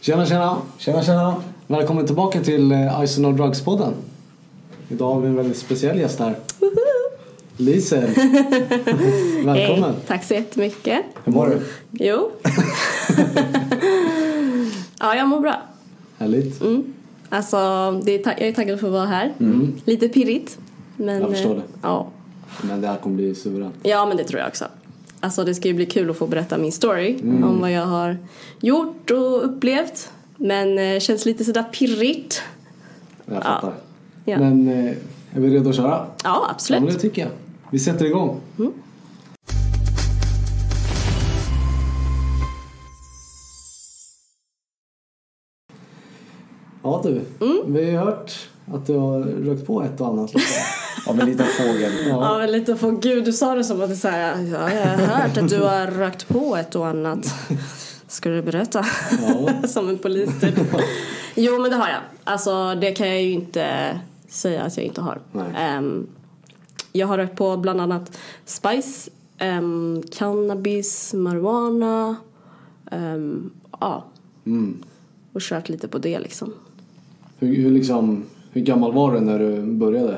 Tjena, tjena! Tjena, tjena! Välkommen tillbaka till eh, Ice and No Drugs-podden. Idag har vi en väldigt speciell gäst här. Lisel. Välkommen! Hej, tack så jättemycket. Hur mår du? Jo. ja, jag mår bra. Härligt. Mm. Alltså, det är ta- jag är taggad för att vara här. Lite pirrigt. Men, Mm. Jag förstår eh, det. Ja. Men det här kommer bli suveränt. ja, men det tror jag också. Alltså, det ska ju bli kul att få berätta min story Mm. om vad jag har gjort och upplevt. Men eh, känns lite sådär pirrigt. Jag fattar. Ja, Men eh, är vi redo att köra? ja Ja, absolut. men det tycker jag. Vi sätter igång. Ja du, Mm. vi har hört att du har rökt på ett och annat. Liksom. Av en liten fågel. Ja, men lite för gud, du sa det som att det är så här, ja, jag har hört att du har rökt på ett och annat. Ska du berätta? Ja. som en polis typ. Jo, men det har jag. Alltså, det kan jag ju inte säga att jag inte har. Ehm, jag har rökt på bland annat spice, ehm, cannabis, marijuana. ehm, ja, Mm. och kört lite på det liksom. Hur, hur, liksom, hur gammal var du när du började?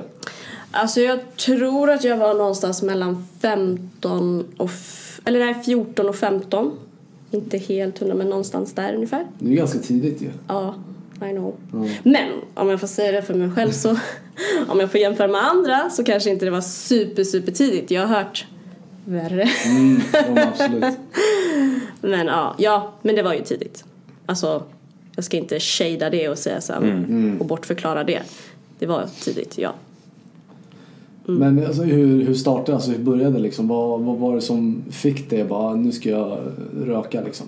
Alltså jag tror att jag var någonstans mellan 15 och... Eller nej, 14 och 15. Inte helt hundra, men någonstans där ungefär. Det är ganska tidigt ju. Ja, I know. Ja. Men om jag får säga det för mig själv så... om jag får jämföra med andra så kanske inte det var super, super tidigt. Jag har hört värre. Mm, ja, absolut. men ja, ja, men det var ju tidigt. Alltså, jag ska inte shada det och säga så här, Mm. och bortförklara det. Det var tidigt, ja. Men alltså, hur, hur startade alltså, hur började det liksom? Vad, vad var det som fick dig bara, nu ska jag röka liksom?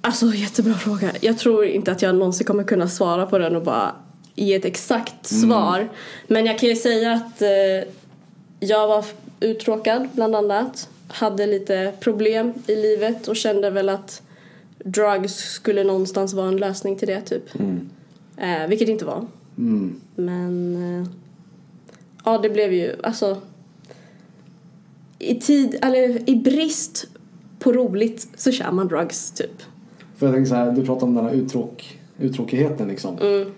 Alltså jättebra fråga. Jag tror inte att jag någonsin kommer kunna svara på den och bara ge ett exakt svar. Men jag kan ju säga att eh, jag var uttråkad bland annat. Hade lite problem i livet och kände väl att drugs skulle någonstans vara en lösning till det typ. Eh, vilket det inte var. Mm. Men eh, ja, det blev ju alltså i tid, eller i brist på roligt så kör man drugs typ. För jag tänker så här, du pratar om den här uttråk, uttråkigheten liksom. Mm.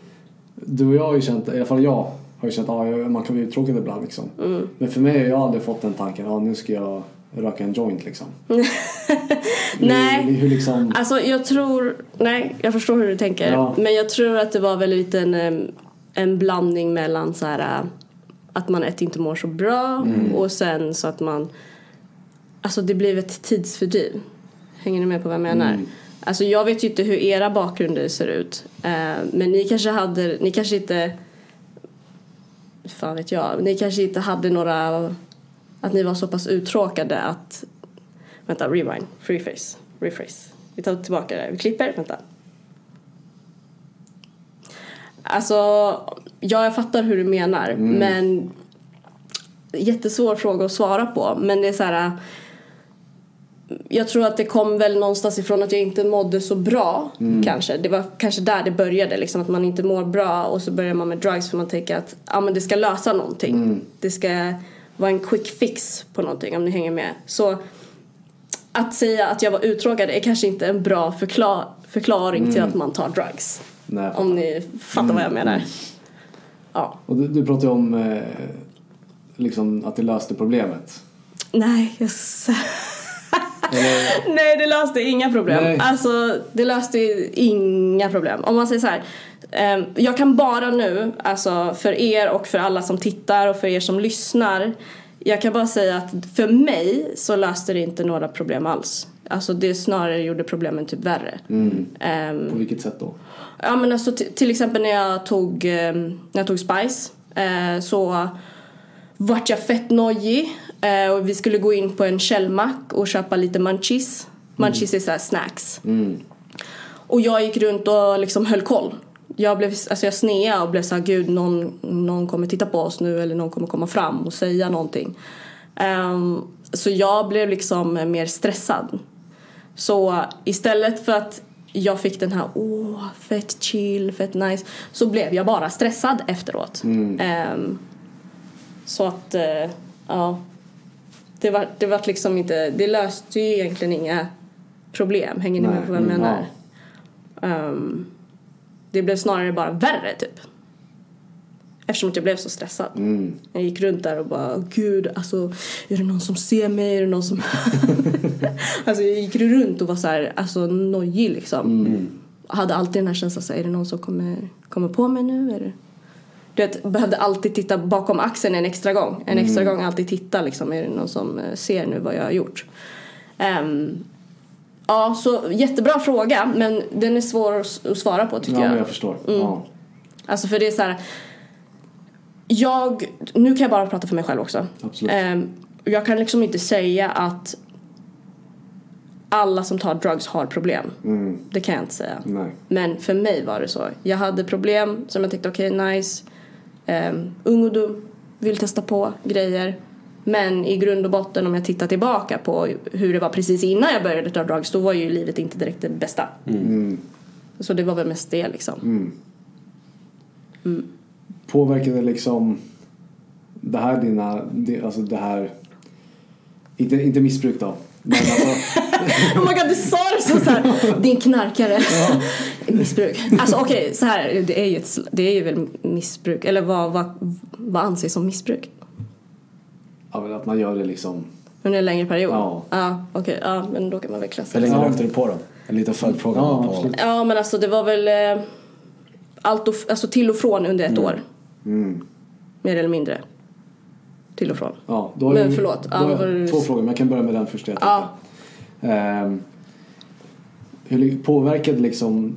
Du och jag har ju känt, i alla fall jag har ju känt att ja, man kan bli uttråkad ibland liksom. Mm. Men för mig har jag aldrig fått den tanken, ja nu ska jag röka en joint liksom. Nej. Hur, hur liksom, Alltså jag tror, nej jag förstår hur du tänker. Ja. Men jag tror att det var väl lite en, en blandning mellan så här att man ett inte mår så bra och sen så att man, alltså det blev ett tidsfördriv. Hänger ni med på vad jag menar? Alltså jag vet ju inte hur era bakgrunder ser ut. Eh, men ni kanske hade, ni kanske inte, fan vet jag, ni kanske inte hade några, att ni var så pass uttråkade att Vänta, rewind. Freeface. Rephrase. Vi tar tillbaka det. Vi klipper. Vänta. Alltså, ja, jag fattar hur du menar. Men jättesvår fråga att svara på. Men det är så här... Jag tror att det kom väl någonstans ifrån att jag inte mådde så bra. Kanske. Det var kanske där det började. Liksom, att man inte mår bra och så börjar man med drugs för man tänker att ah, men det ska lösa någonting. Det ska vara en quick fix på någonting om ni hänger med. Så att säga att jag var uttråkad är kanske inte en bra förklar förklaring till att man tar drugs. Nej, Om ni fattar vad jag menar. Ja. Och du, du pratar ju om eh, liksom att det löste problemet. Nej, jag Eller, Nej, det löste inga problem. Nej. Alltså, det löste inga problem. Om man säger så här. ehm, jag kan bara nu, alltså för er och för alla som tittar och för er som lyssnar. Jag kan bara säga att för mig så löste det inte några problem alls. Alltså det snarare gjorde problemen typ värre. Ehm, på vilket sätt då? Ja men alltså till exempel när jag tog, eh, när jag tog Spice eh, så vart jag fett nojig eh, och vi skulle gå in på en källmack och köpa lite munchies. Munchies är såhär snacks. Och jag gick runt och liksom höll koll. Jag, blev, alltså jag sneade och blev såhär, gud någon, någon kommer titta på oss nu eller någon kommer komma fram och säga någonting. Ehm, så jag blev liksom mer stressad. Så istället för att jag fick den här åh, fett chill, fett nice så blev jag bara stressad efteråt. Ehm, så att, eh, ja. Det var, det var liksom inte, det löste ju egentligen inga problem. Hänger ni med på vad jag mm, menar? Ehm, det blev snarare bara värre typ. Eftersom att jag blev så stressad. Mm. Jag gick runt där och bara, gud alltså är det någon som ser mig? Är det någon som... alltså jag gick runt och var så här, alltså nojig liksom. Mm. Hade alltid den här känslan, så här, är det någon som kommer, kommer på mig nu? Är det... Du vet, behövde alltid titta bakom axeln en extra gång. En extra gång alltid titta liksom, är det någon som eh, ser nu vad jag har gjort? Ehm, ja, så jättebra fråga, men den är svår att svara på tycker Ja, jag. men jag förstår. Mm. Ja. Alltså för det är så här. Jag, nu kan jag bara prata för mig själv också. Absolut. Ehm, jag kan liksom inte säga att alla som tar drugs har problem. Mm. Det kan jag inte säga. Nej. Men för mig var det så. Jag hade problem som jag tyckte okej nice. Um, ung och dum. Vill testa på grejer. Men i grund och botten om jag tittar tillbaka på hur det var precis innan jag började ta drugs då var ju livet inte direkt det bästa. Mm. Så det var väl mest det liksom. Påverkade liksom det här dina, det, alltså det här, inte, inte missbruk då, men alltså, Oh my god, du sa det så såhär, din knarkare. Missbruk. Alltså okej, så här, det är ju, ett, det är ju väl missbruk. Eller vad, vad, vad anses som missbruk? ja, men att man gör det liksom, Under en längre period? Ja. Ja, okej, ja, men då kan man väl klassa Hur länge Ja. rökte du på då? En liten följdfråga. Ja, på. Ja, men alltså det var väl eh, allt och, alltså till och från under ett år. mm. Mer eller mindre. Till och från. ja, då har Men förlåt, då har jag det- två frågor, men jag kan börja med den första jag. Ehm, hur påverkade liksom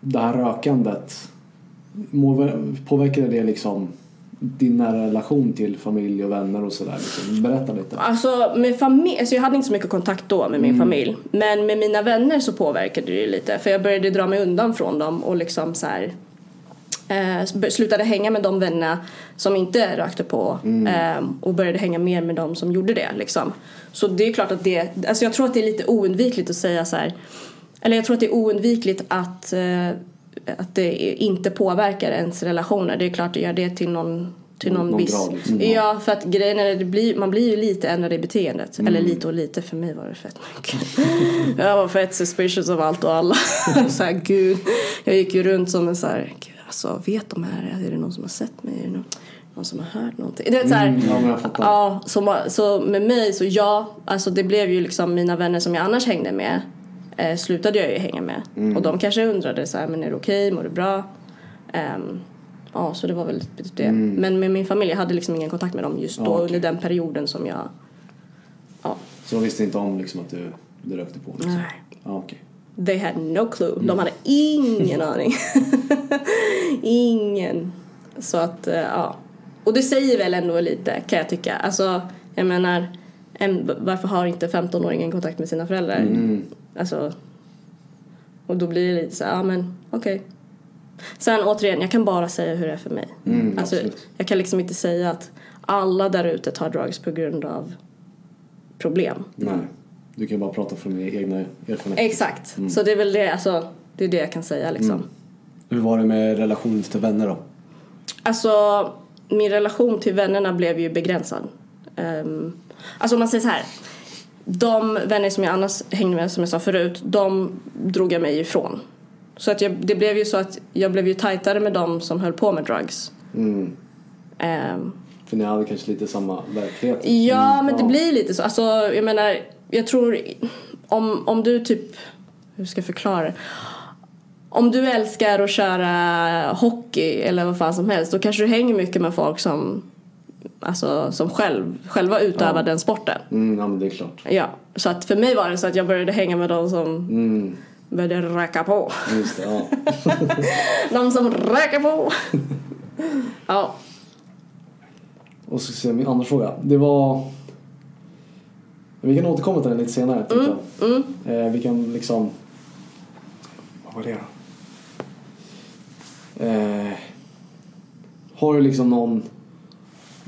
det här rökandet, påverkade det liksom din nära relation till familj och vänner och sådär? Liksom? Berätta lite. Alltså med familj, alltså jag hade inte så mycket kontakt då med min familj. Men med mina vänner så påverkade det ju lite. För jag började dra mig undan från dem och liksom så här eh, slutade hänga med de vännerna som inte rökte på eh, och började hänga mer med de som gjorde det liksom. Så det är klart att det, alltså jag tror att det är lite oundvikligt att säga så här. Eller jag tror att det är oundvikligt att, eh, att det inte påverkar ens relationer. Det är klart det gör det till någon, till någon, Någon viss... liksom. Ja, för att grejen är det blir, man blir ju lite ändrad i beteendet. Eller lite och lite, för mig var det fett mycket. jag var fett suspicious av allt och alla. så här, gud. Jag gick ju runt som en så här, gud alltså vet de här? Är det någon som har sett mig? Är det någon, någon som har hört någonting? Det är så här, Mm, ja. Ja, så, så med mig så ja, alltså det blev ju liksom mina vänner som jag annars hängde med eh, slutade jag ju hänga med. Mm. Och de kanske undrade så här, men är det okej, mår du bra? Ehm, ja, så det var väl typ det. Men med min familj, jag hade liksom ingen kontakt med dem just då Mm. Ja, okej. under den perioden som jag, ja, Så de visste inte om liksom att du, du rökte på? Liksom. nej. Ja, okej. They had no clue. De hade ingen aning. ingen. Så att, eh, ja. Och det säger väl ändå lite kan jag tycka. Alltså, jag menar, en, varför har inte 15-åringen kontakt med sina föräldrar? Mm. Alltså, och då blir det lite så här, ja men okej. Sen återigen, jag kan bara säga hur det är för mig. Mm, alltså, absolut. jag kan liksom inte säga att alla där ute tar drugs på grund av problem. Nej. Du kan bara prata från dina egna erfarenheter. Exakt. Så det är väl det, alltså, det är det jag kan säga liksom. Mm. Hur var det med relationen till vänner då? Alltså, min relation till vännerna blev ju begränsad. Um, alltså om man säger så här. De vänner som jag annars hängde med, som jag sa förut, de drog jag mig ifrån. Så att jag, det blev ju så att jag blev ju tajtare med de som höll på med drugs. Mm. Ehm, För ni hade kanske lite samma verklighet? Ja, men det blir lite så. Alltså, jag menar, jag tror om, om du typ, hur ska jag förklara? Om du älskar att köra hockey eller vad fan som helst då kanske du hänger mycket med folk som, alltså, som själv, själva utövar Ja. den sporten. Mm, ja, men det är klart. Ja, så att för mig var det så att jag började hänga med de som Mm, började röka på. just det, ja. De som röker på! ja. Och så ska se min andra fråga. Det var... Vi kan återkomma till den lite senare jag. Mm. Eh, vi kan liksom... Vad var det då? Eh, har du liksom någon,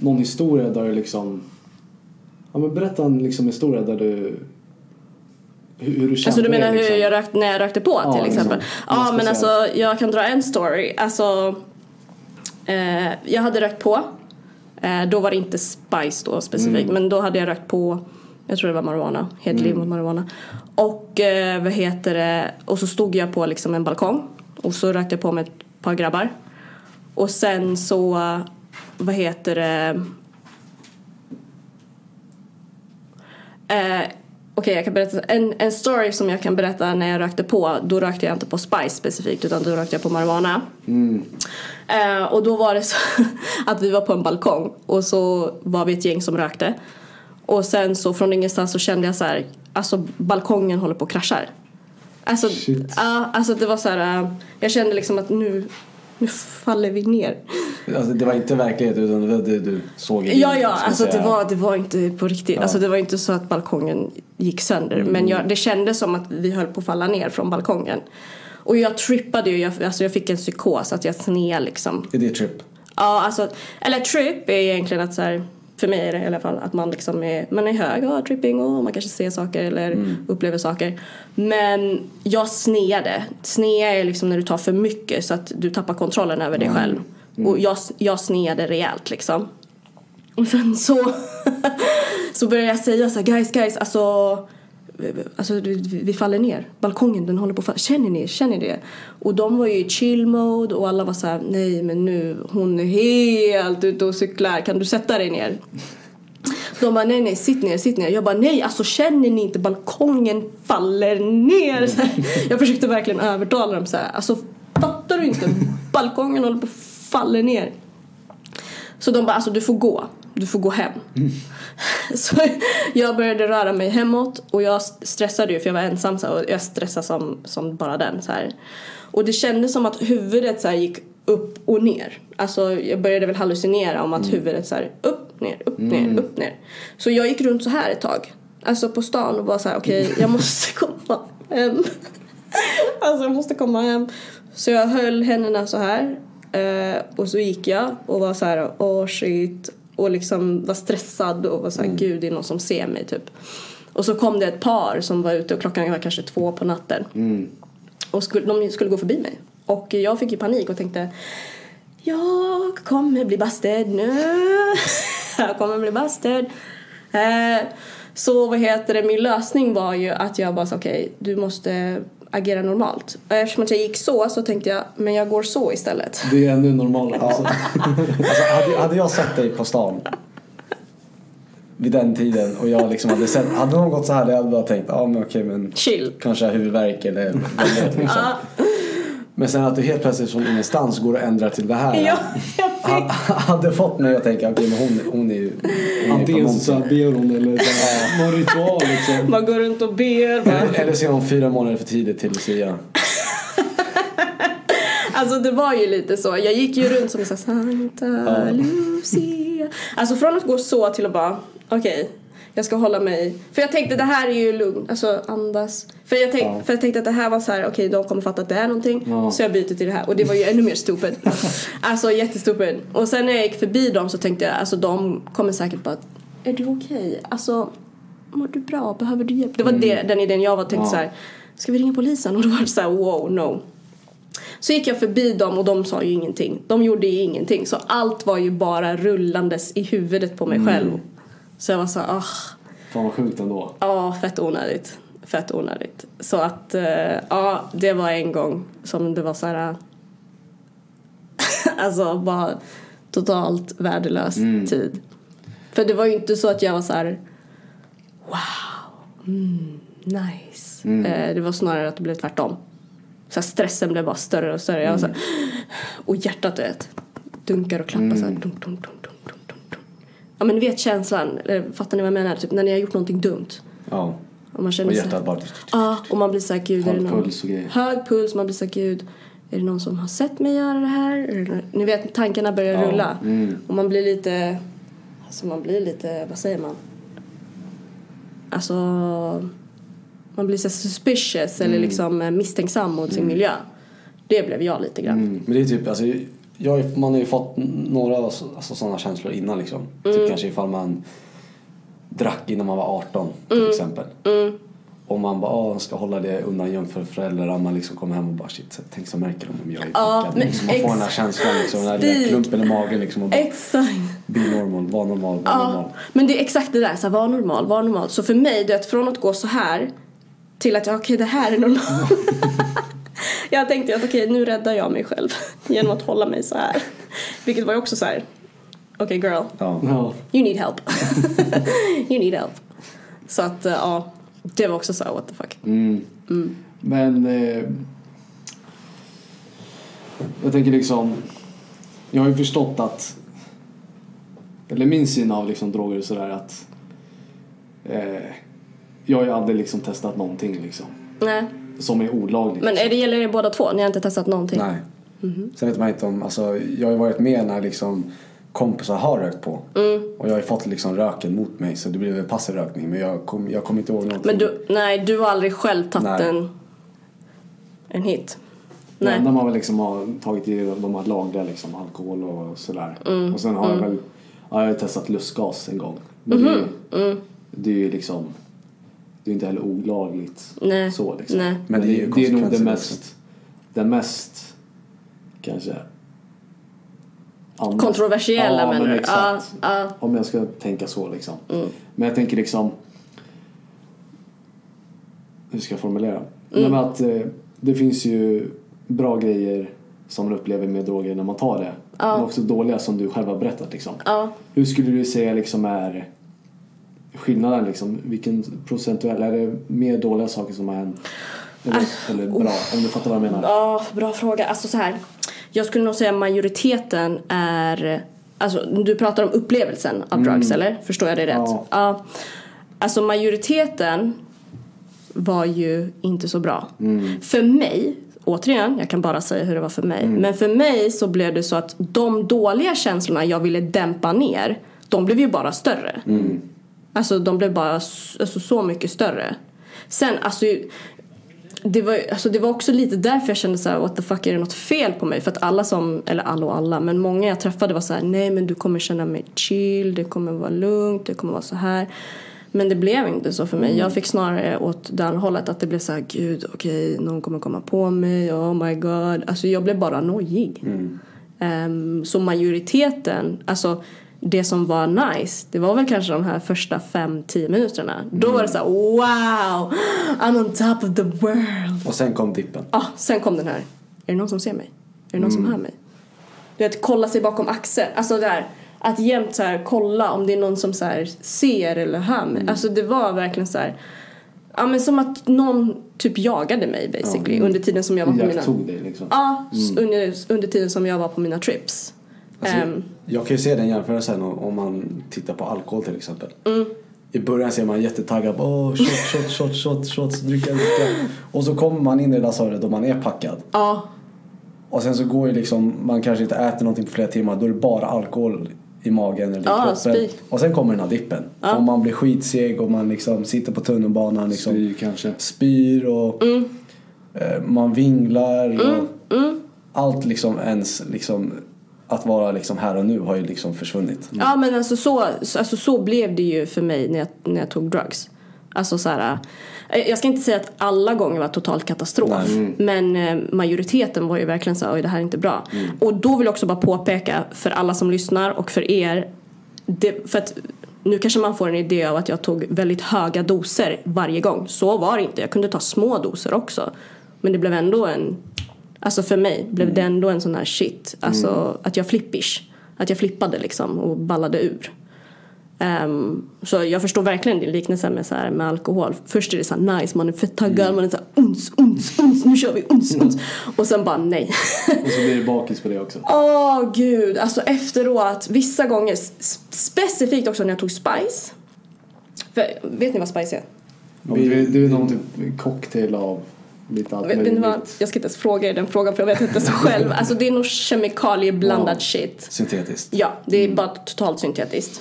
någon historia där du liksom... Ja men berätta en liksom historia där du... Hur, du kände Alltså du menar det, hur liksom. jag rökt, när jag rökte på Ja, till exempel? liksom. Ja men alltså jag kan dra en story. Alltså eh, jag hade rökt på. Eh, då var det inte Spice då specifikt Mm. men då hade jag rökt på Jag tror det var marijuana. Helt liv mot marijuana. Och eh, vad heter det? Och så stod jag på liksom en balkong. Och så rökte jag på med ett par grabbar. Och sen så, vad heter det? Eh, Okej, jag kan berätta en, en story som jag kan berätta när jag rökte på. Då rökte jag inte på spice specifikt utan då rökte jag på marijuana. Eh, och då var det så att vi var på en balkong och så var vi ett gäng som rökte. Och sen så från ingenstans så kände jag så här, alltså balkongen håller på att krascha. Alltså, Shit. ja, alltså det var så här, eh, jag kände liksom att nu, nu faller vi ner. Alltså, det var inte verklighet utan det var det du såg i din- Ja, ja, alltså det var, det var inte på riktigt. Alltså det var inte så att balkongen gick sönder. Men jag, det kändes som att vi höll på att falla ner från balkongen. Och jag trippade ju, jag, alltså jag fick en psykos att jag sned liksom. Är det trip? Ja, alltså, eller trip är egentligen att så här, för mig är det i alla fall att man liksom är, man är hög och har tripping och man kanske ser saker eller upplever saker. Men jag sneade. Snea är liksom när du tar för mycket så att du tappar kontrollen över dig själv. Och jag, jag sneade rejält liksom. Och sen så, så började jag säga så här, guys, guys, alltså Alltså vi, vi faller ner. Balkongen den håller på att falla. Känner ni? Känner ni det? Och de var ju i chill mode och alla var så här, nej men nu, hon är helt ute och cyklar. Kan du sätta dig ner? De bara, nej nej, sitt ner, sitt ner. Jag bara, nej alltså känner ni inte balkongen faller ner? Så här, jag försökte verkligen övertala dem så här, alltså fattar du inte? Balkongen håller på att falla ner. Så de bara, alltså du får gå. Du får gå hem. Så jag började röra mig hemåt och jag stressade ju för jag var ensam så och jag stressade som, som bara den så här. Och det kändes som att huvudet så gick upp och ner. Alltså jag började väl hallucinera om att huvudet så här upp, ner, upp, ner, upp, ner. Så jag gick runt så här ett tag. Alltså på stan och bara så här, okej jag måste komma hem. Alltså jag måste komma hem. Så jag höll händerna så här. eh, och så gick jag och var så här, åh shit. Och liksom var stressad och var så här, gud det är någon som ser mig typ. Och så kom det ett par som var ute och klockan var kanske två på natten. Och skulle, de skulle gå förbi mig. Och jag fick ju panik och tänkte jag kommer bli busted nu. jag kommer bli busted. Eh, så vad heter det, min lösning var ju att jag bara sa okej, du måste agera normalt. Och eftersom att jag gick så så tänkte jag, men jag går så istället. Det är ännu normalare. Alltså. Alltså, hade, hade jag sett dig på stan vid den tiden och jag liksom hade sett, hade någon gått så här hade jag bara tänkt, ja men okej men Chill. kanske huvudvärk eller vet, liksom. Men sen att du helt plötsligt från ingenstans går och ändrar till det här. Ja, jag ha- hade fått mig att tänka, okej men hon, hon är ju... Hon är Antingen så, ber hon eller så här, någon ritual liksom. Man går runt och ber. Bara. Eller, eller så är hon fyra månader för tidigt till Lucia. Alltså det var ju lite så. Jag gick ju runt som här, Santa Lucia. Alltså från att gå så till att bara, okej, jag ska hålla mig. För jag tänkte det här är ju lugnt, alltså andas. För jag, tänk, Ja. för jag tänkte att det här var så här, okej de kommer fatta att det är någonting. Ja. Så jag byter till det här. Och det var ju ännu mer stupid. alltså jättestupid. Och sen när jag gick förbi dem så tänkte jag, alltså de kommer säkert bara, är du okej? Alltså, mår du bra? Behöver du hjälp? Det var det, den idén jag var tänkte Ja. så här, ska vi ringa polisen? Och då var det så här, wow, no. Så gick jag förbi dem och de sa ju ingenting. De gjorde ju ingenting. Så allt var ju bara rullandes i huvudet på mig själv. Så jag var så här, ah, Fan vad sjukt ändå. ja, fett onödigt. Fett onödigt. Så att, eh, ja, det var en gång som det var så här. alltså bara totalt värdelös tid. För det var ju inte så att jag var så här. Wow, mm, nice. Eh, det var snarare att det blev tvärtom. Så här, stressen blev bara större och större. Jag var så här, och hjärtat du vet, dunkar och klappar så här. Dunk, dunk, dunk, dunk. Ja men vet känslan, eller fattar ni vad jag menar? Typ när ni har gjort någonting dumt. Ja. Och man känner Och hjärtat bara... Ja, och man blir så här, gud Hög puls och grejer. Hög puls, man blir så här, gud är det någon som har sett mig göra det här? Ni vet, tankarna börjar Ja, rulla. mm. Och man blir lite, alltså man blir lite, vad säger man? Alltså, man blir så suspicious eller Mm. liksom eh, misstänksam mot sin miljö. Det blev jag lite grann. Mm. Men det är typ, alltså, jag, man har ju fått några alltså, sådana känslor innan liksom. Mm. Typ kanske ifall man drack innan man var 18 till exempel. Mm. Och man bara, ah, ska hålla det undangömt för föräldrar. Man liksom kommer hem och bara shit, tänk så märker de om jag är Ja, packad. liksom, man får den här känslan, liksom, den här lilla klumpen i magen liksom. Och bara, Exakt. be normal, var normal, var normal. Ja, men det är exakt det där, så här, var normal, var normal. Så för mig, det är att från att gå så här till att, ja, okej det här är normalt. jag tänkte att okej, nu räddar jag mig själv genom att hålla mig så här. Vilket var ju också så här, okej girl, Ja. Ja. you need help. you need help. Så att, eh, ja, det var också så här, what the fuck. Mm. Men eh, jag tänker liksom, jag har ju förstått att, eller min syn av liksom droger och sådär att eh, jag har ju aldrig liksom testat någonting liksom Nej, som är olagligt. men är det gäller er båda två? Ni har inte testat någonting? Nej. Sen vet man inte om, alltså jag har ju varit med när liksom kompisar har rökt på. Mm. Och jag har ju fått liksom röken mot mig så det blev en passiv rökning. Men jag kommer kom inte ihåg någonting. Men du, nej, du har aldrig själv tagit en, en hit? Det Nej. enda man väl liksom har tagit i de här lagliga liksom, alkohol och sådär. Mm, Och sen har jag väl, ja, jag har testat lustgas en gång. Men det, är ju, Mm. det är ju liksom, det är inte heller olagligt Nej. så liksom. Nej. Men det är ju det är nog konsekvenser mest, det mest kanske annars- Kontroversiella ja, menar men du? exakt. Ja, ja. Om jag ska tänka så liksom. Mm. Men jag tänker liksom hur ska jag formulera? Mm. Nej, men att eh, det finns ju bra grejer som man upplever med droger när man tar det. Ja. Men också dåliga som du själv har berättat liksom. ja. Hur skulle du säga liksom är skillnaden liksom? Vilken procentuell, är det mer dåliga saker som har hänt? Eller, eller bra, om du fattar vad jag menar. Ja, bra fråga. Alltså så här. Jag skulle nog säga majoriteten är... Alltså, du pratar om upplevelsen av drugs, eller? Förstår jag det rätt? Ja. ja. Alltså majoriteten var ju inte så bra. För mig, återigen, jag kan bara säga hur det var för mig. Men för mig så blev det så att de dåliga känslorna jag ville dämpa ner, de blev ju bara större. Alltså de blev bara alltså, så mycket större. Sen, alltså det var, alltså det var också lite därför jag kände så här, what the fuck är det något fel på mig? För att alla som, eller alla och alla, men många jag träffade var så här, nej men du kommer känna mig chill, det kommer vara lugnt, det kommer vara så här. Men det blev inte så för mig. Jag fick snarare åt det andra hållet att det blev så här, gud okej, någon kommer komma på mig, oh my god. Alltså jag blev bara nojig. Ehm, så majoriteten, alltså det som var nice, det var väl kanske de här första fem, tio minuterna. Då var det så här, wow, I'm on top of the world. Och sen kom dippen. Ah, sen kom den här, är det någon som ser mig? Är det någon som hör mig? Du vet, kolla sig bakom axeln. Alltså där, att jämt så här, kolla om det är någon som så här, ser eller hör mig. Alltså det var verkligen så här, ja men som att någon typ jagade mig basically under tiden som jag var på mina... Dig liksom. Ja, s- under, under tiden som jag var på mina trips. Alltså, Ehm, Jag kan ju se den jämförelsen om om man tittar på alkohol till exempel. Mm. I början ser man jättetaggad på oh, shot, shot, shot, shot, shots, dricka, dricka. Och så kommer man in i stadiet då man är packad. ja, Och sen så går ju liksom, man kanske inte äter någonting på flera timmar, då är det bara alkohol i magen eller i Ja, kroppen. spy. Och sen kommer den här dippen. Ja. Och man blir skitseg och man liksom sitter på tunnelbanan liksom Spy kanske. spyr och Mm. eh, man vinglar och allt liksom ens liksom att vara liksom här och nu har ju liksom försvunnit. Ja men alltså så, alltså så blev det ju för mig när jag, när jag tog drugs. Alltså så här, eh, jag ska inte säga att alla gånger var totalt katastrof. Men eh, majoriteten var ju verkligen så här, oj det här är inte bra. Och då vill jag också bara påpeka för alla som lyssnar och för er. Det, för att nu kanske man får en idé av att jag tog väldigt höga doser varje gång. Så var det inte. Jag kunde ta små doser också. Men det blev ändå en Alltså för mig blev det ändå en sån här shit. Alltså att jag flippish. Att jag flippade liksom och ballade ur. Ehm, så jag förstår verkligen din liknelse med, så här, med alkohol. Först är det så här nice, man är fett taggad, man är så här uns, uns, uns, nu kör vi, uns, uns. Och sen bara nej. Och så blir det bakis på det också. Åh gud, alltså efteråt, vissa gånger, specifikt också när jag tog Spice. För, vet ni vad Spice är? Vi, det är någon typ cocktail av lite allt möjligt. Jag ska inte ens fråga er den frågan för jag vet inte så själv. Alltså det är nog kemikalieblandad Ja. shit. Syntetiskt. Ja, det är bara totalt syntetiskt.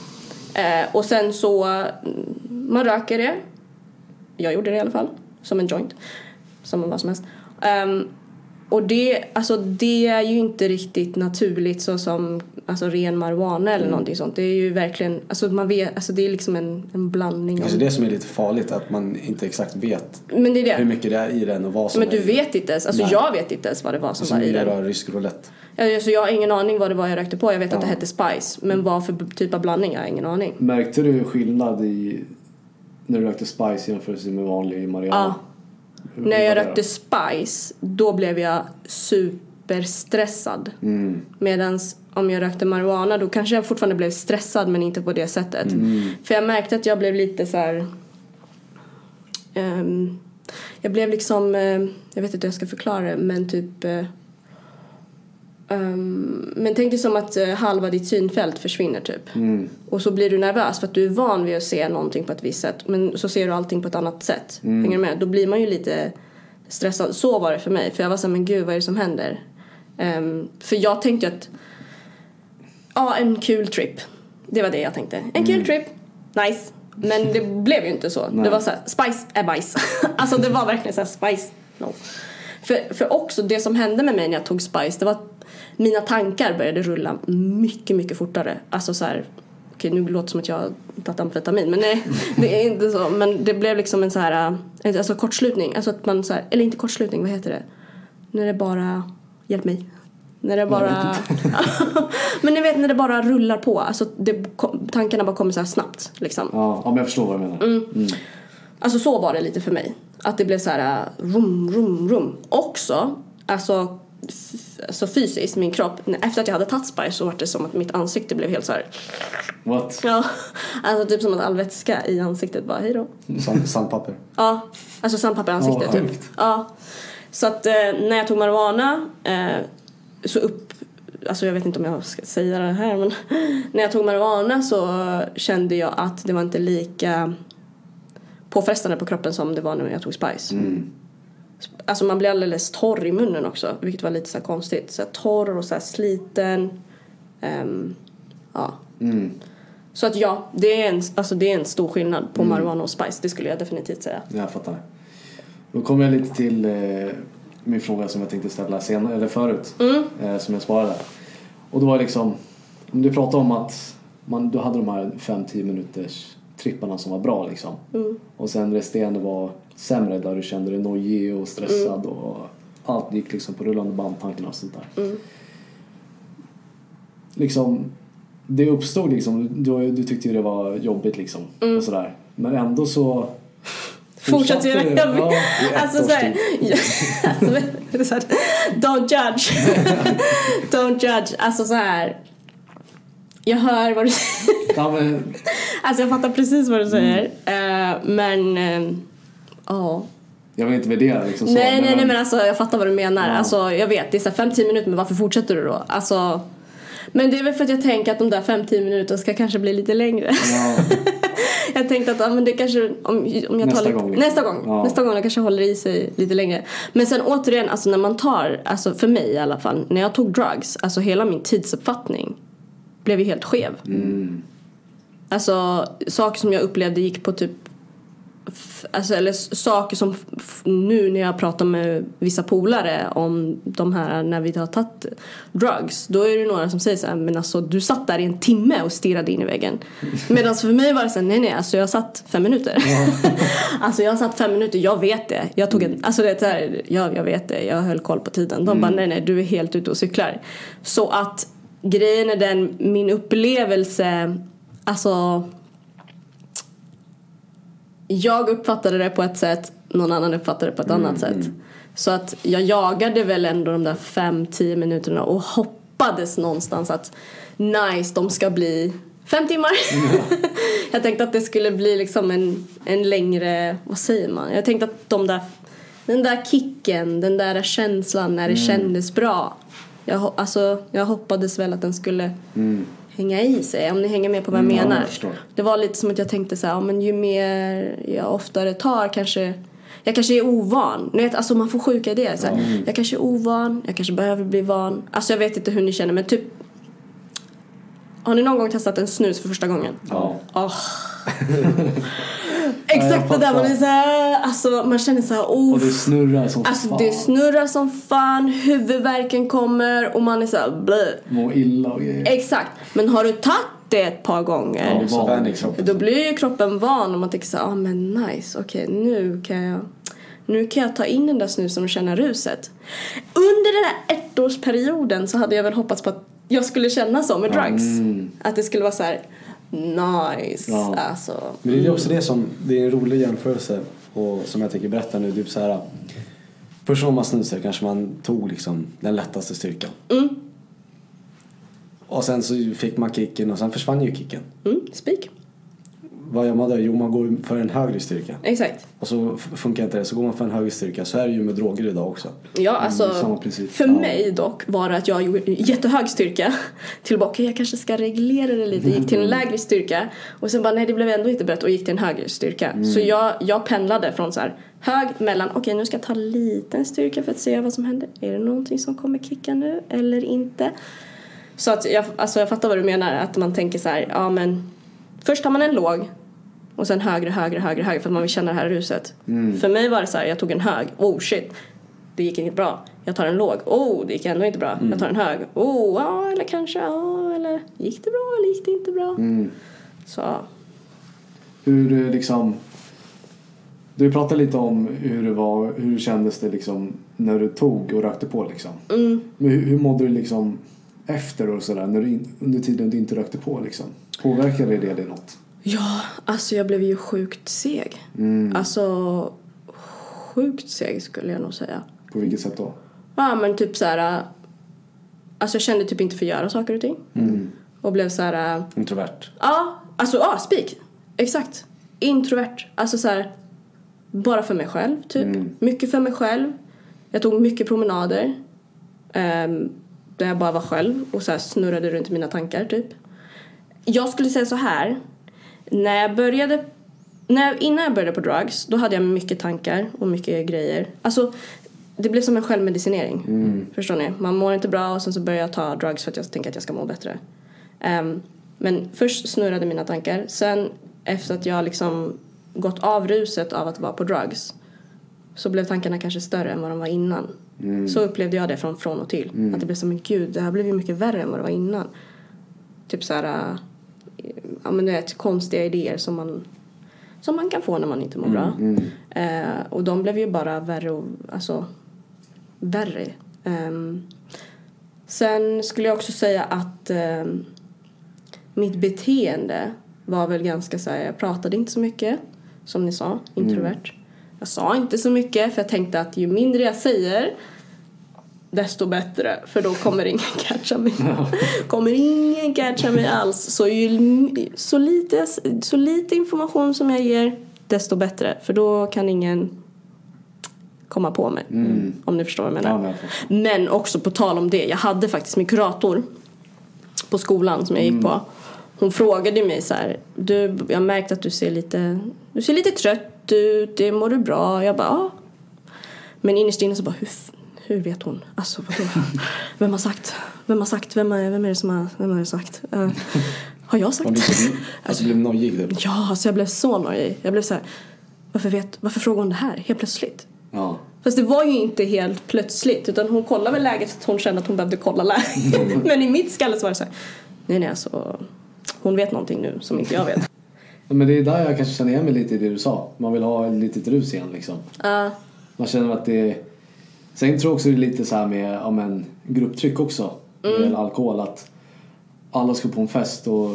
Eh, och sen så, mm, man röker det. Jag gjorde det i alla fall, som en joint. Som vad som helst. Ehm, och det, alltså, det är ju inte riktigt naturligt så som alltså, ren marijuana eller någonting sånt. Det är ju verkligen, alltså, man vet, alltså, det är liksom en, en blandning. Alltså det som är lite farligt att man inte exakt vet Men det är det. hur mycket det är i den och vad som Men är du vet inte ens, alltså Nej. jag vet inte ens vad det var som Som var i är den. bara rysk roulette. Alltså, jag har ingen aning vad det var jag rökte på. Jag vet att det Ja. hette Spice. Men vad för typ av blandning, jag har ingen aning. Märkte du skillnad i när du rökte Spice jämfört med vanlig marijuana? Ja. När jag rökte Spice, då blev jag superstressad. Mm. Medan om jag rökte marijuana då kanske jag fortfarande blev stressad men inte på det sättet. För jag märkte att jag blev lite så här. ehm, jag blev liksom, eh, jag vet inte hur jag ska förklara det men typ ehm, men tänk dig som att eh, halva ditt synfält försvinner typ. Mm. Och så blir du nervös för att du är van vid att se någonting på ett visst sätt. Men så ser du allting på ett annat sätt. Hänger du med? Då blir man ju lite stressad. Så var det för mig. För jag var så här, men gud vad är det som händer? Ehm, för jag tänkte att, ja en kul trip. Det var det jag tänkte. En kul trip, nice. Men det blev ju inte så. Det var så här, spice är bajs. alltså det var verkligen så här, spice, no. För, för också det som hände med mig när jag tog spice, det var att mina tankar började rulla mycket, mycket fortare. Alltså så här, okej nu låter det som att jag har tagit amfetamin, men nej, det är inte så. Men det blev liksom en så här, eh, alltså kortslutning. Alltså att man så här, eller inte kortslutning, vad heter det? När det bara, hjälp mig. När det bara... men ni vet när det bara rullar på. Alltså det, tankarna bara kommer så här snabbt liksom. Ja, men jag förstår vad du menar. Mm. Alltså så var det lite för mig. Att det blev så här äh, rum, rum, rum. Också, alltså, alltså fysiskt, min kropp. Efter att jag hade tagit spice så var det som att mitt ansikte blev helt så här. What? Ja, alltså typ som att all vätska i ansiktet bara hejdå. Sand, sandpapper. Ja, alltså sandpapper i ansiktet Ja, typ. Ja. Så att eh, när jag tog marijuana eh, så upp, alltså jag vet inte om jag ska säga det här men när jag tog marijuana så kände jag att det var inte lika påfrestande på kroppen som det var när jag tog spice. Alltså man blir alldeles torr i munnen också vilket var lite så konstigt. Så torr och så här sliten. Ehm, ja. Mm. Så att ja, det är en, alltså det är en stor skillnad på marijuana och spice, det skulle jag definitivt säga. Jag fattar. Då kommer jag lite till eh, min fråga som jag tänkte ställa senare, eller förut. Eh, som jag sparade. Och då var liksom, om du pratade om att man, du hade de här 5-10 minuters tripparna som var bra liksom. Och sen resterande var sämre där du kände dig nojig och stressad och allt gick liksom på rullande band, tankarna och sånt där. Liksom, det uppstod liksom, du, du tyckte ju det var jobbigt liksom och sådär. Men ändå så Fortsatte göra ett Alltså såhär, alltså, så don't judge. don't judge. Alltså så här. Jag hör vad du säger. ja, men, Alltså jag fattar precis vad du säger. Eh, men, eh, ja. jag vill inte värdera liksom så. nej, nej, nej men alltså jag fattar vad du menar. Ja. Alltså jag vet, det är så här 5-10 minuter men varför fortsätter du då? Alltså. Men det är väl för att jag tänker att de där 5-10 minuterna ska kanske bli lite längre. Ja, Jag tänkte att ja, men det kanske, om, om jag Nästa tar lite, gång, liksom. nästa gång, Ja. nästa gång jag kanske håller i sig lite längre. Men sen återigen, alltså när man tar, alltså för mig i alla fall, när jag tog drugs, alltså hela min tidsuppfattning blev ju helt skev. mm, Alltså saker som jag upplevde gick på typ Alltså, eller saker som nu när jag pratar med vissa polare om de här när vi har tagit drugs då är det några som säger så här, men alltså du satt där i en timme och stirrade in i väggen. Medan för mig var det så här, nej nej alltså jag satt fem minuter. alltså jag satt fem minuter, jag vet det. Jag tog en, alltså det är här, ja jag vet det, jag höll koll på tiden. De bara nej nej du är helt ute och cyklar. Så att grejen är den, min upplevelse, alltså jag uppfattade det på ett sätt, någon annan uppfattade det på ett annat sätt. Så att jag jagade väl ändå de där fem, tio minuterna och hoppades någonstans att nice, de ska bli fem timmar. jag tänkte att det skulle bli liksom en, en längre, vad säger man? Jag tänkte att de där, den där kicken, den där känslan när det kändes bra. Jag, alltså, jag hoppades väl att den skulle hänga i sig, om ni hänger med på vad jag Mm, menar. jag. Det var lite som att jag tänkte så här, men ju mer jag oftare tar kanske jag kanske är ovan. Ni vet, alltså man får sjuka idéer. Så här. Jag kanske är ovan, jag kanske behöver bli van. Alltså jag vet inte hur ni känner men typ Har ni någon gång testat en snus för första gången? ja. Åh. Exakt det där, man är såhär, alltså man känner såhär, oh. Och det snurrar som Alltså fan. det snurrar som fan, huvudvärken kommer och man är såhär blö. Mår illa och grejer. Exakt, men har du tagit det ett par gånger Ja, Så kroppen. då blir ju kroppen van och man tänker såhär, ah men nice, okej nu kan jag nu kan jag ta in den där snusen och känna ruset. Under den här ettårsperioden så hade jag väl hoppats på att jag skulle känna så med drugs. Att det skulle vara så här nice. Ja. Alltså. Men det är också det som, det är en rolig jämförelse och som jag tänker berätta nu. Typ så här, först när man snusade kanske man tog liksom den lättaste styrkan. Mm, Och sen så fick man kicken och sen försvann ju kicken. mm, spik. Vad gör man då? Jo, man går för en högre styrka. Exakt. Och så funkar inte det, så går man för en högre styrka. Så är det ju med droger idag också. Ja, alltså samma princip. för Ja. mig dock var det att jag gjorde jättehög styrka tillbaka, jag kanske ska reglera det lite, gick till en lägre styrka och sen bara nej det blev ändå inte bättre och gick till en högre styrka. Så jag, jag pendlade från så här hög mellan, okej nu ska jag ta liten styrka för att se vad som händer. Är det någonting som kommer kicka nu eller inte? Så att jag, alltså jag fattar vad du menar, att man tänker så här, ja men först har man en låg och sen högre, högre, högre, högre för att man vill känna det här ruset. För mig var det så här, jag tog en hög, oh shit, det gick inte bra. Jag tar en låg, oh det gick ändå inte bra. Jag tar en hög, oh ja eller kanske, ja eller gick det bra eller gick det inte bra? Så, Hur eh, liksom... Du pratade lite om hur det var, hur kändes det liksom när du tog och rökte på liksom. mm. Men hur, hur mådde du liksom efter och sådär, när du in, under tiden du inte rökte på liksom? Påverkade det dig något? Ja, alltså jag blev ju sjukt seg. Alltså sjukt seg skulle jag nog säga. På vilket sätt då? Ja men typ så här. Alltså jag kände typ inte för att göra saker och ting. Och blev så här. Introvert. Ja, alltså ja, spik. Exakt. Introvert. Alltså så här. Bara för mig själv typ. Mycket för mig själv. Jag tog mycket promenader. Um, där jag bara var själv och så snurrade runt i mina tankar typ. Jag skulle säga så här. När jag började när jag, innan jag började på drugs, då hade jag mycket tankar och mycket grejer. Alltså, det blev som en självmedicinering. Förstår ni? Man mår inte bra och sen så börjar jag ta drugs för att jag tänker att jag ska må bättre. Ehm, men först snurrade mina tankar. Sen efter att jag liksom gått av ruset av att vara på drugs så blev tankarna kanske större än vad de var innan. Så upplevde jag det från, från och till. Att det blev som, men gud, det här blev ju mycket värre än vad det var innan. Typ så här, äh, ja men du vet, konstiga idéer som man, som man kan få när man inte mår bra. Eh, och de blev ju bara värre och, alltså, värre. Ehm, sen skulle jag också säga att ehm, mitt beteende var väl ganska så här, jag pratade inte så mycket, som ni sa, introvert. Jag sa inte så mycket för jag tänkte att ju mindre jag säger desto bättre för då kommer ingen catcha mig. kommer ingen catcha mig alls. Så, ju, så, lite, så lite information som jag ger desto bättre för då kan ingen komma på mig. Om ni förstår vad jag menar. Ja, men. Men också på tal om det, jag hade faktiskt min kurator på skolan som jag gick på. Hon frågade mig så här, du, jag märkte att du ser lite, du ser lite trött ut, det mår du bra? Jag bara, ja. Men innerst inne så bara, hur, hur vet hon? Alltså vadå? Vem har sagt? Vem har sagt? Vem är, vem är det som har, vem har det sagt? Eh, har jag sagt? Var du så, alltså, blev nojig? Ja, alltså jag blev så nojig. Jag blev så här, varför, vet, varför frågar hon det här helt plötsligt? Ja. Fast det var ju inte helt plötsligt utan hon kollade väl läget för att hon kände att hon behövde kolla läget. Men i mitt skalle så var det så här, nej nej alltså hon vet någonting nu som inte jag vet. Ja, Men det är där jag kanske känner igen mig lite i det du sa. Man vill ha ett litet rus igen liksom. Ja, Man känner att det. Sen tror jag också det är lite så här med ja, men, grupptryck också. Med Mm. alkohol. Att alla ska på en fest och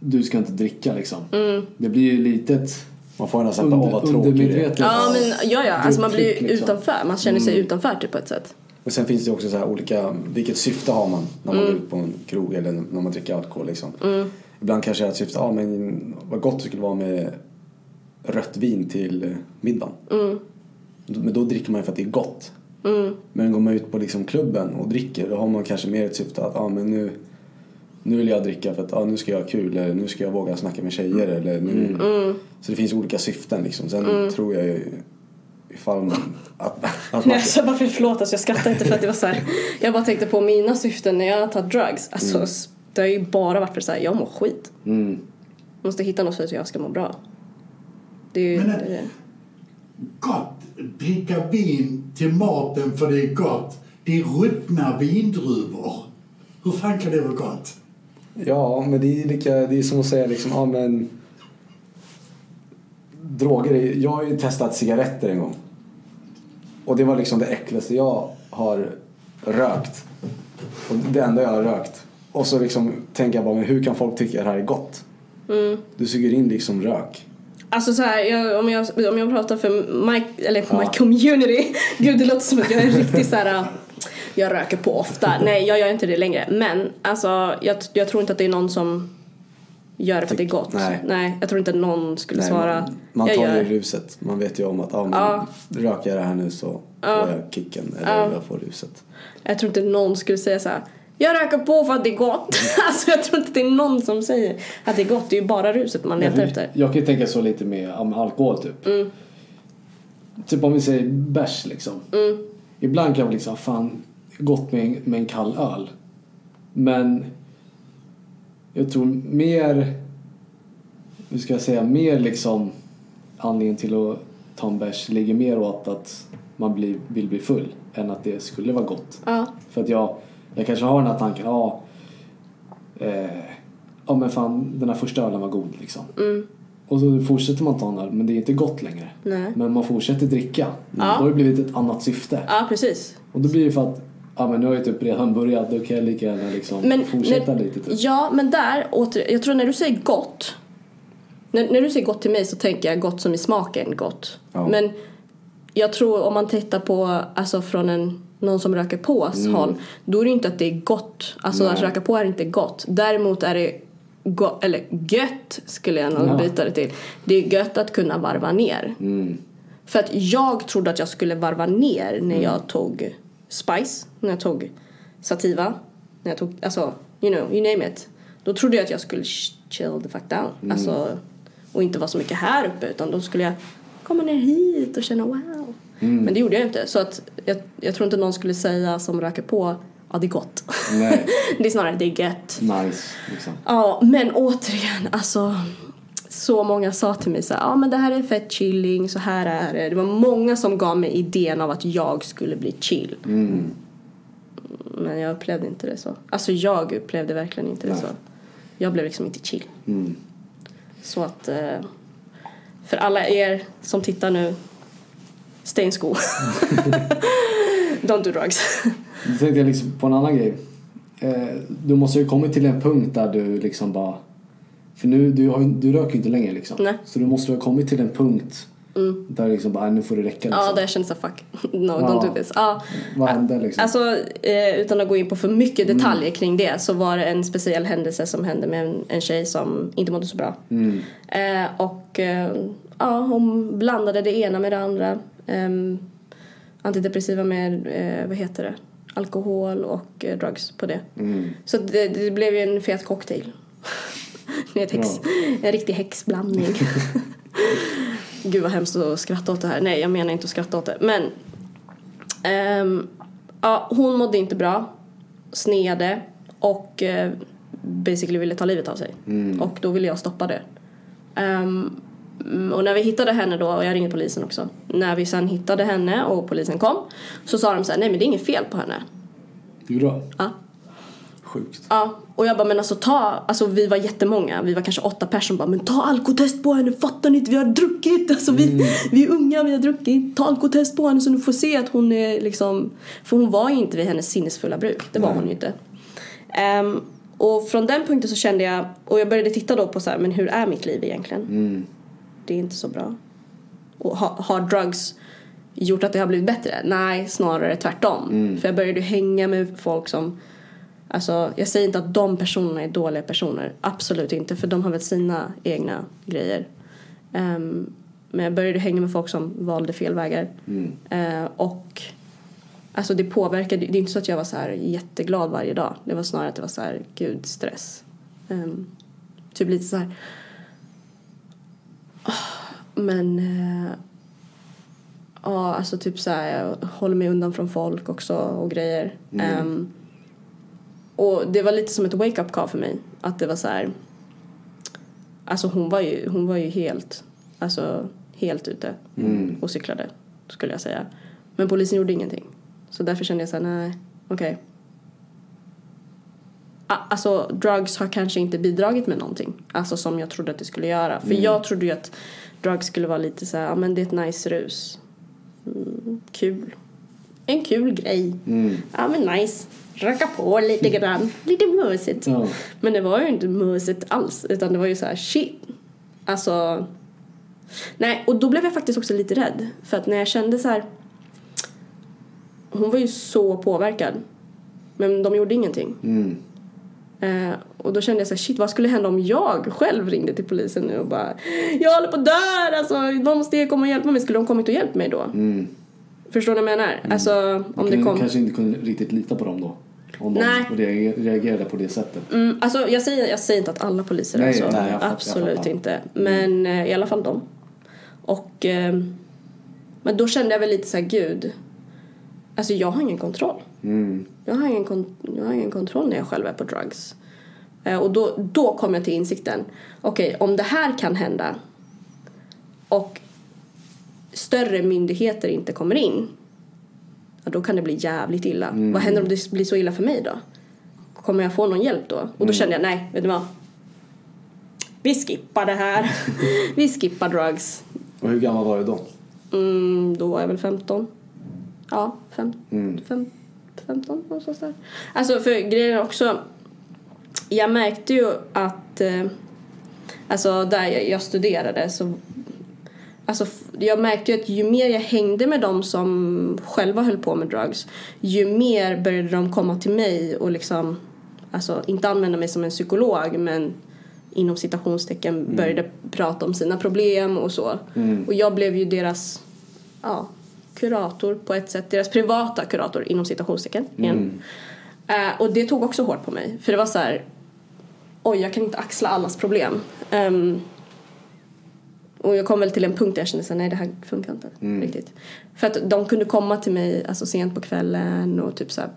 du ska inte dricka liksom. Mm. Det blir ju litet Man får nästan under, vad tråkig är. undermedvetet. ja men ja ja, alltså man blir ju liksom. utanför. Man känner sig utanför typ på ett sätt. Men sen finns det också så här olika, vilket syfte har man när man går ut på en krog eller när man dricker alkohol liksom. Ibland kanske är ett syfte, ja men vad gott det skulle vara med rött vin till middagen. Men då dricker man ju för att det är gott. Men går man ut på liksom klubben och dricker då har man kanske mer ett syfte att, ja men nu nu vill jag dricka för att ja, nu ska jag ha kul eller nu ska jag våga snacka med tjejer eller nu. Så det finns olika syften liksom. Sen tror jag ju ifall man, att, att man Nej, alltså, varför, förlåt, alltså, jag skrattar inte för att det var så här. Jag bara tänkte på mina syften när jag har tagit drugs. Alltså, s- Det har ju bara varit för så här, jag mår skit. Mm. Måste hitta något för att jag ska må bra. Det är ju... Men, det, Gott. Dricka vin till maten för det är gott. Det är ruttna vindruvor. Hur fan kan det vara gott? Ja, men det är, lika, det är som att säga liksom, ja men... Droger, jag har ju testat cigaretter en gång. Och det var liksom det äckligaste jag har rökt. Och det enda jag har rökt. Och så liksom tänker jag bara, men hur kan folk tycka att det här är gott? Du suger in liksom rök. Alltså så här, jag, om, jag, om jag pratar för my, eller för Ja. my community. Gud det låter som att jag är riktigt så här. Jag röker på ofta. Nej jag gör inte det längre. Men alltså jag, jag tror inte att det är någon som gör det för att det är gott. Nej. jag tror inte någon skulle Nej, svara. man, man tar ju ruset. Man vet ju om att, ja men Ja. röker jag det här nu så Ja. får jag kicken eller Ja. jag får ruset. Jag tror inte någon skulle säga så här. Jag röker på för att det är gott. alltså jag tror inte det är någon som säger att det är gott. Det är ju bara ruset man letar efter. Jag kan ju tänka så lite med, alkohol typ. Mm. Typ om vi säger bärs liksom. Mm. Ibland kan man liksom, fan, gott med en, med en kall öl. Men jag tror mer, hur ska jag säga, mer liksom anledningen till att ta en bärs ligger mer åt att man blir, vill bli full än att det skulle vara gott. Ja. För att jag, jag kanske har den här tanken, ja, eh, ja men fan den här första ölen var god liksom. Mm. Och så fortsätter man ta en öl men det är inte gott längre. Nej. Men man fortsätter dricka. Ja. Då har det blivit ett annat syfte. Ja precis. Och då blir det för att, ja men nu har jag typ redan börjat, då kan jag lika gärna liksom Men fortsätta när, lite typ. Ja, men där åter, jag tror när du säger gott. När, när du säger gott till mig så tänker jag gott som i smaken gott. Ja. Men jag tror om man tittar på, alltså från en, någon som röker pås håll. Då är det inte att det är gott. Alltså Nej. att röka på är inte gott. Däremot är det go- eller gött skulle jag nog Ja. byta det till. Det är gött att kunna varva ner. Mm. För att jag trodde att jag skulle varva ner när jag tog Spice, när jag tog Sativa, när jag tog, alltså, you know, you name it. Då trodde jag att jag skulle chill the fuck down. Alltså, och inte vara så mycket här uppe utan då skulle jag komma ner hit och känna wow. Men det gjorde jag inte. Så att jag, jag tror inte någon skulle säga som röker på, ja det är gott. Nej, det är snarare det är gött. nice liksom. Ja, men återigen, alltså så många sa till mig så här, ja men det här är fett chilling, så här är det. Det var många som gav mig idén av att jag skulle bli chill. Men jag upplevde inte det så. Alltså jag upplevde verkligen inte det Nej. så. Jag blev liksom inte chill. Mm. Så att eh, för alla er som tittar nu, stay in school. Don't do drugs. Då tänkte jag liksom på en annan grej. Eh, du måste ju kommit till en punkt där du liksom bara... För nu, du, har, du röker ju inte längre liksom. Nej. Så du måste ha kommit till en punkt där liksom bara, nu får det räcka liksom. Ja, där jag så fuck, no Ja. don't do this. Ja. Vad hände liksom? Alltså, eh, utan att gå in på för mycket detaljer kring det så var det en speciell händelse som hände med en, en tjej som inte mådde så bra. Mm. Eh, och eh, ja, hon blandade det ena med det andra. Ehm, antidepressiva med, eh, vad heter det, alkohol och eh, drugs på det. Mm. Så det, det blev ju en fet cocktail. Ett häx, en riktig häxblandning. Gud vad hemskt att skratta åt det här. Nej, jag menar inte att skratta åt det. Men ehm, ja, hon mådde inte bra, sneade och eh, basically ville ta livet av sig. Och då ville jag stoppa det. Mm, och när vi hittade henne då, och jag ringde polisen också. När vi sen hittade henne och polisen kom så sa de så här, nej men det är inget fel på henne. Jo då. Ja. Sjukt. Ja, och jag bara men alltså ta, alltså vi var jättemånga, vi var kanske åtta personer bara men ta alkotest på henne, fattar ni inte, vi har druckit, alltså vi, vi är unga, vi har druckit, ta alkotest på henne så du får se att hon är liksom, för hon var ju inte vid hennes sinnesfulla bruk, det var hon ju inte. Ehm, och från den punkten så kände jag, och jag började titta då på så här, men hur är mitt liv egentligen? Mm. Det är inte så bra. Och har, har drugs gjort att det har blivit bättre? Nej, snarare tvärtom. För jag började hänga med folk som Alltså, jag säger inte att de personerna är dåliga personer. Absolut inte, för de har väl sina egna grejer. Ehm, men jag började hänga med folk som valde fel vägar. Eh, och alltså det påverkade, det är inte så att jag var så här jätteglad varje dag. Det var snarare att det var så här, gud, stress. Ehm, typ lite så här. Men eh, ja, alltså typ så här, jag håller mig undan från folk också och grejer. Ehm, och det var lite som ett wake-up call för mig. Att det var så här. Alltså hon var ju, hon var ju helt, alltså helt ute och cyklade, skulle jag säga. Men polisen gjorde ingenting. Så därför kände jag så här, nej, okej. A- Alltså drugs har kanske inte bidragit med någonting. Alltså som jag trodde att det skulle göra. För jag trodde ju att drugs skulle vara lite så här, ja men det är ett nice rus. Mm, kul. En kul grej. Ja men nice. Röka på lite grann. Lite mysigt. Ja. Men det var ju inte mysigt alls. Utan det var ju så här shit. Alltså. Nej, och då blev jag faktiskt också lite rädd. För att när jag kände så här. Hon var ju så påverkad. Men de gjorde ingenting. Mm. Eh, och då kände jag så här, shit vad skulle hända om jag själv ringde till polisen nu och bara Jag håller på att dö alltså, någon måste komma och hjälpa mig. Skulle de kommit och hjälpt mig då? Mm. Förstår du vad jag menar? Alltså om det kom... kanske inte kunde riktigt lita på dem då. Om Nej. de reager- reagerade på det sättet. Mm, alltså jag säger, jag säger inte att alla poliser Nej, är så. nej, jag Absolut inte. Men eh, i alla fall de. Och... Eh, men då kände jag väl lite så här, gud. Alltså jag har ingen kontroll. Mm. Jag har ingen, jag har ingen kontroll när jag själv är på drugs. Eh, och då, då kom jag till insikten. Okej, om det här kan hända och större myndigheter inte kommer in. Ja, då kan det bli jävligt illa. Vad händer om det blir så illa för mig då? Kommer jag få någon hjälp då? Och då kände jag, nej, vet du vad? Vi skippar det här. Vi skippar drugs. Och hur gammal var du då? Mm, då var jag väl 15. Ja, fem, Mm. fem, 15 någonstans där. Alltså för grejen också, jag märkte ju att, eh, alltså där jag, studerade så, alltså jag märkte ju att ju mer jag hängde med dem som själva höll på med drugs, ju mer började de komma till mig och liksom, alltså inte använda mig som en psykolog men inom citationstecken började prata om sina problem och så. Och jag blev ju deras ja, kurator på ett sätt. Deras privata kurator inom citationstecken igen. Eh, och det tog också hårt på mig. För det var så här, oj jag kan inte axla allas problem. Ehm, och jag kom väl till en punkt där jag kände så här, nej det här funkar inte riktigt. För att de kunde komma till mig alltså, sent på kvällen och typ så här,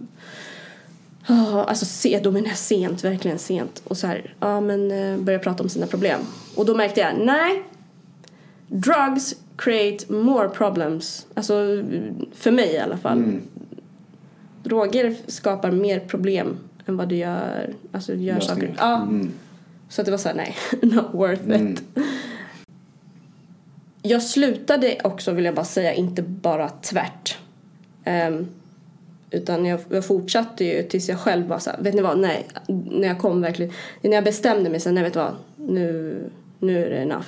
Ja, alltså se, då menar jag sent, verkligen sent. Och så här, ja men eh, börja prata om sina problem. Och då märkte jag, nej. Drugs create more problems. Alltså för mig i alla fall. Droger skapar mer problem än vad det gör, alltså gör Lösningar. saker. Ja. Så att det var så här, nej, not worth it. Jag slutade också, vill jag bara säga, inte bara tvärt. Ehm, utan jag, jag fortsatte ju tills jag själv var så här, vet ni vad, nej. När jag kom verkligen, när jag bestämde mig så här, nej vet du vad, nu, nu är det enough.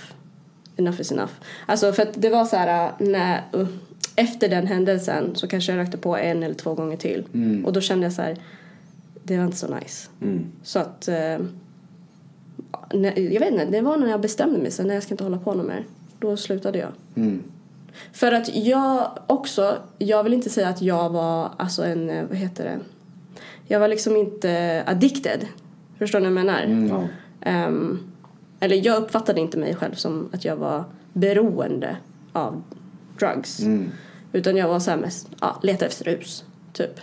Enough is enough. Alltså för att det var så här, när, uh, efter den händelsen så kanske jag rökte på en eller två gånger till. Och då kände jag så här, det var inte så nice. Så att, när, jag vet inte, det var när jag bestämde mig här, nej jag ska inte hålla på något mer. Då slutade jag. För att jag också, jag vill inte säga att jag var alltså en, eh, vad heter det? Jag var liksom inte addicted. Förstår ni vad jag menar? Ja. Ehm, eller jag uppfattade inte mig själv som att jag var beroende av drugs. Utan jag var så här mest, ja, leta efter rus, typ.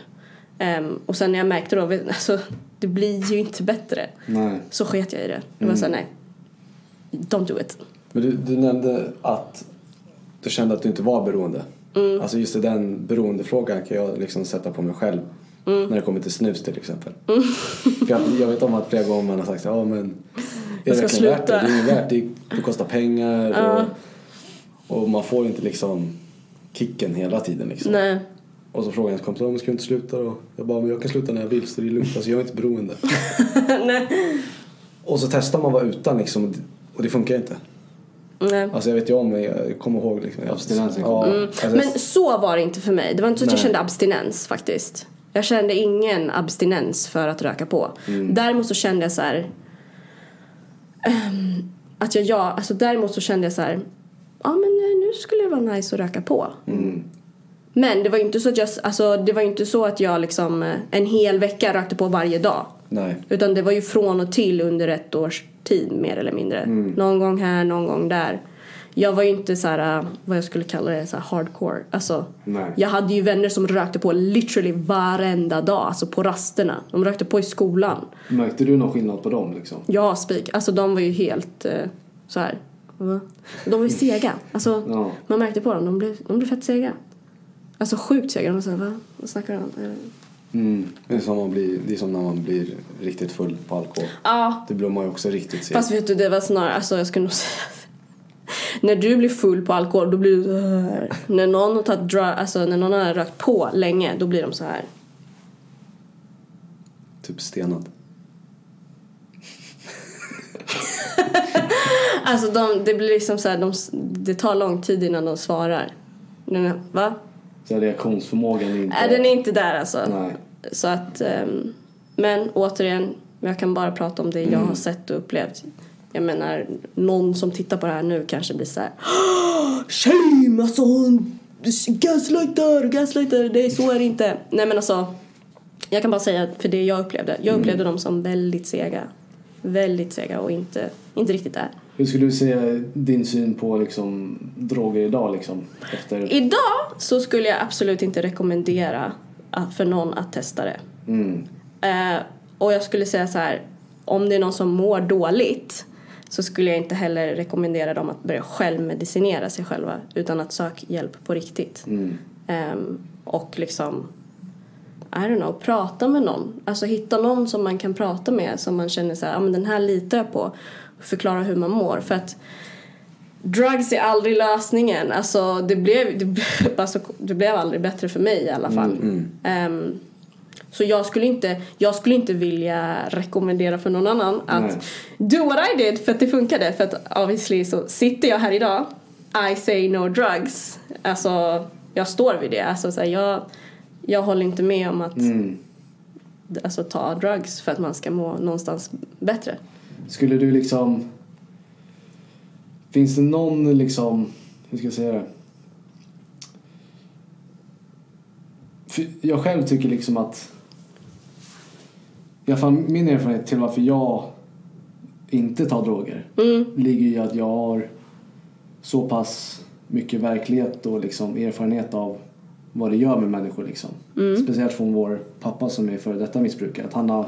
Ehm, och sen när jag märkte då, alltså det blir ju inte bättre. Nej. Så sket jag i det. Det var såhär, nej. Don't do it. Men du, du nämnde att du kände att du inte var beroende. Mm. Alltså just den beroendefrågan kan jag liksom sätta på mig själv. Mm. När det kommer till snus till exempel. För jag, jag vet om att flera gånger man har sagt så här, ja men är Jag det verkligen värt det? sluta." Det är värt det. Det kostar pengar och, och man får inte liksom kicken hela tiden liksom. Nej. Och så frågar ens kompis, "Ja, men ska inte sluta då? Jag bara, men jag kan sluta när jag vill så det är lugnt. Alltså jag är inte beroende. nej. Och så testar man vara utan liksom och det- funkar inte. nej. Alltså jag vet ju om, men jag kommer ihåg liksom. jag- Abstinensen Ja, kommer. alltså, Men så var det inte för mig. Det var inte så att jag Nej. kände abstinens faktiskt. Jag kände ingen abstinens för att röka på. Däremot så kände jag så här. Ehm, att jag, ja, alltså däremot så kände jag så här. Ja men eh, nu skulle det vara nice att röka på. Men det var ju inte så att jag, alltså det var inte så att jag liksom eh, en hel vecka rökte på varje dag. Nej. Utan det var ju från och till under ett års tid mer eller mindre. Någon gång här, någon gång där. Jag var ju inte så här, äh, vad jag skulle kalla det, så här hardcore. Alltså, Nej. jag hade ju vänner som rökte på literally varenda dag, alltså på rasterna. De rökte på i skolan. Märkte du någon skillnad på dem liksom? Ja, spik. Alltså de var ju helt eh, så här. De var ju sega. Alltså, Ja. Man märkte på dem, de blev, de blev fett sega. Alltså sjukt sega. De var såhär, va? Vad snackar du om? Eh, Mm. Det är, som man blir, det är som när man blir riktigt full på alkohol. Ja, Det blir man ju också riktigt seg. fast vet du, det var snarare, alltså jag skulle nog säga när du blir full på alkohol då blir du. När någon har tagit dra, alltså när någon har rökt på länge då blir de så här. Typ stenad. Alltså de, det blir liksom så här, de, det tar lång tid innan de svarar. Den, va? Så reaktionsförmågan är inte... Nej, den är inte där alltså. Nej. Så att, ehm, men återigen, jag kan bara prata om det jag har sett och upplevt. Jag menar, någon som tittar på det här nu kanske blir så här. "Åh, Shame! Alltså hon gaslightar, gaslightar, det är så är det inte. Nej men alltså, jag kan bara säga för det jag upplevde. Jag upplevde dem som väldigt sega. Väldigt sega och inte, inte riktigt där. Hur skulle du säga din syn på liksom, droger idag? Liksom, efter... Idag så skulle jag absolut inte rekommendera att- för någon att testa det. Mm. Eh, och jag skulle säga så här, om det är någon som mår dåligt så skulle jag inte heller rekommendera dem att börja självmedicinera sig själva utan att söka hjälp på riktigt. Mm. Ehm, och liksom, I don't know, prata med någon. Alltså hitta någon som man kan prata med som man känner så här, ja men den här litar jag på. Förklara hur man mår. För att drugs är aldrig lösningen. Alltså det blev, det, blev- alltså, det blev aldrig bättre för mig i alla fall. Ehm, så jag skulle, inte, jag skulle inte vilja rekommendera för någon annan att Nej. do what I did för att det funkade. För att obviously så sitter jag här idag, I say no drugs. Alltså jag står vid det. Alltså, så här, jag, jag håller inte med om att Mm. alltså, ta drugs för att man ska må någonstans bättre. Skulle du liksom... Finns det någon liksom... Hur ska jag säga det? För jag själv tycker liksom att... I alla fall min erfarenhet till varför jag inte tar droger ligger i att jag har så pass mycket verklighet och liksom erfarenhet av vad det gör med människor. Liksom. Speciellt från vår pappa som är före detta missbrukare. Att han har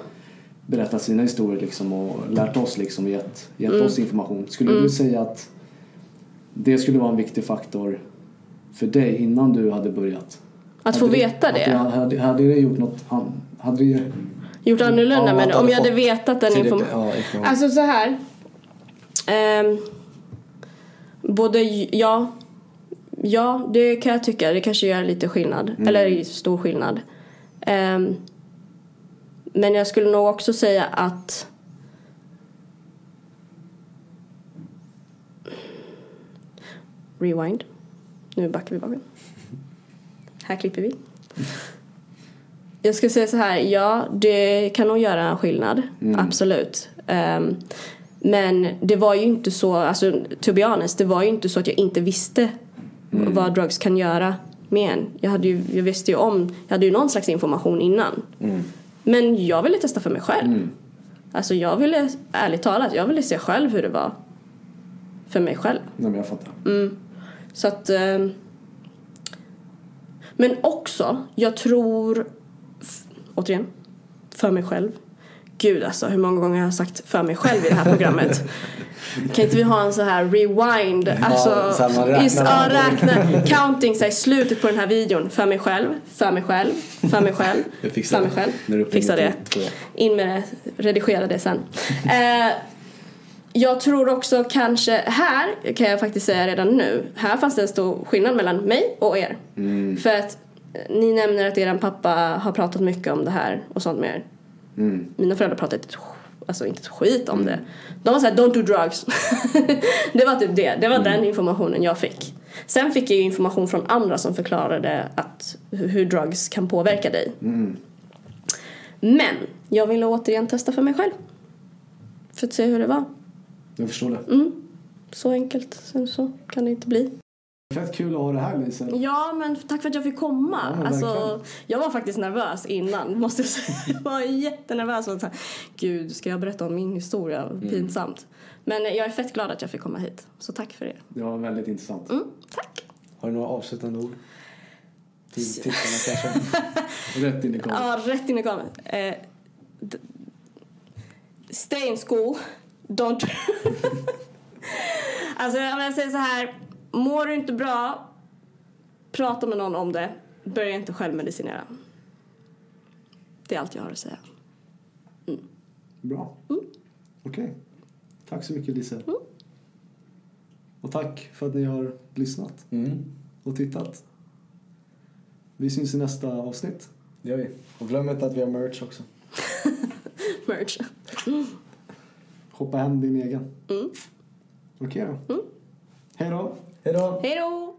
berättat sina historier liksom och lärt oss liksom och gett, gett oss information. Skulle du säga att det skulle vara en viktig faktor för dig innan du hade börjat? Att få Hade det- veta hade- det. Hade, hade det gjort något an- hade det, Gjort annorlunda Ja, men om jag hade vetat den informationen. ja, information. Alltså så här. Ehm, både ja. Ja, det kan jag tycka. Det kanske gör lite skillnad. Eller stor skillnad. Ehm, men jag skulle nog också säga att Rewind. Nu backar vi bakåt. Här klipper vi. Jag skulle säga så här, ja det kan nog göra en skillnad. Absolut. Ehm, men det var ju inte så, alltså to be honest, det var ju inte så att jag inte visste vad drugs kan göra med en. Jag, hade ju, jag visste ju om, jag hade ju någon slags information innan. Men jag ville testa för mig själv. Alltså jag ville, ärligt talat, jag ville se själv hur det var. För mig själv. nej men jag fattar. Så att... ehm, men också, jag tror... Återigen, för mig själv. Gud alltså, hur många gånger har jag sagt för mig själv i det här programmet? kan inte vi ha en så här rewind? Alltså, ja, varandra. räkna, counting så här, i slutet på den här videon. För mig själv, för mig själv, för mig själv, för mig det. själv. Uppe Fixa det. In med det, redigera det sen. Eh, jag tror också kanske, här kan jag faktiskt säga redan nu, här fanns det en stor skillnad mellan mig och er. För att ni nämner att er pappa har pratat mycket om det här och sånt med er. Mina föräldrar pratade ett alltså inte ett skit om det. De var såhär, don't do drugs. det var typ det, det var den informationen jag fick. Sen fick jag ju information från andra som förklarade att, hur drugs kan påverka dig. Men jag ville återigen testa för mig själv. För att se hur det var. Jag förstår det. Mm. Så enkelt. Sen så kan det inte bli. Fett kul att ha det här Lisa. Ja, men tack för att jag fick komma. Ja, alltså, jag var faktiskt nervös innan, måste jag säga. Jag var jättenervös. Och så här, Gud, ska jag berätta om min historia? Mm. Pinsamt. Men jag är fett glad att jag fick komma hit. Så tack för det. Det var väldigt intressant. Mm, tack. Har du några avslutande ord? Till tittarna kanske? Rätt in i kameran. Ja, rätt in i kameran. Eh, stay in school. Don't... Alltså om jag säger så här. Mår du inte bra, prata med någon om det. Börja inte självmedicinera. Det är allt jag har att säga. Bra. Okej. Tack så mycket Lise. Och tack för att ni har lyssnat Mm, och tittat. Vi syns i nästa avsnitt. det gör vi. Och glöm inte att vi har merch också. Merch. Hoppa hem din egen. Okej då. Hej då. Hej då! Hej då!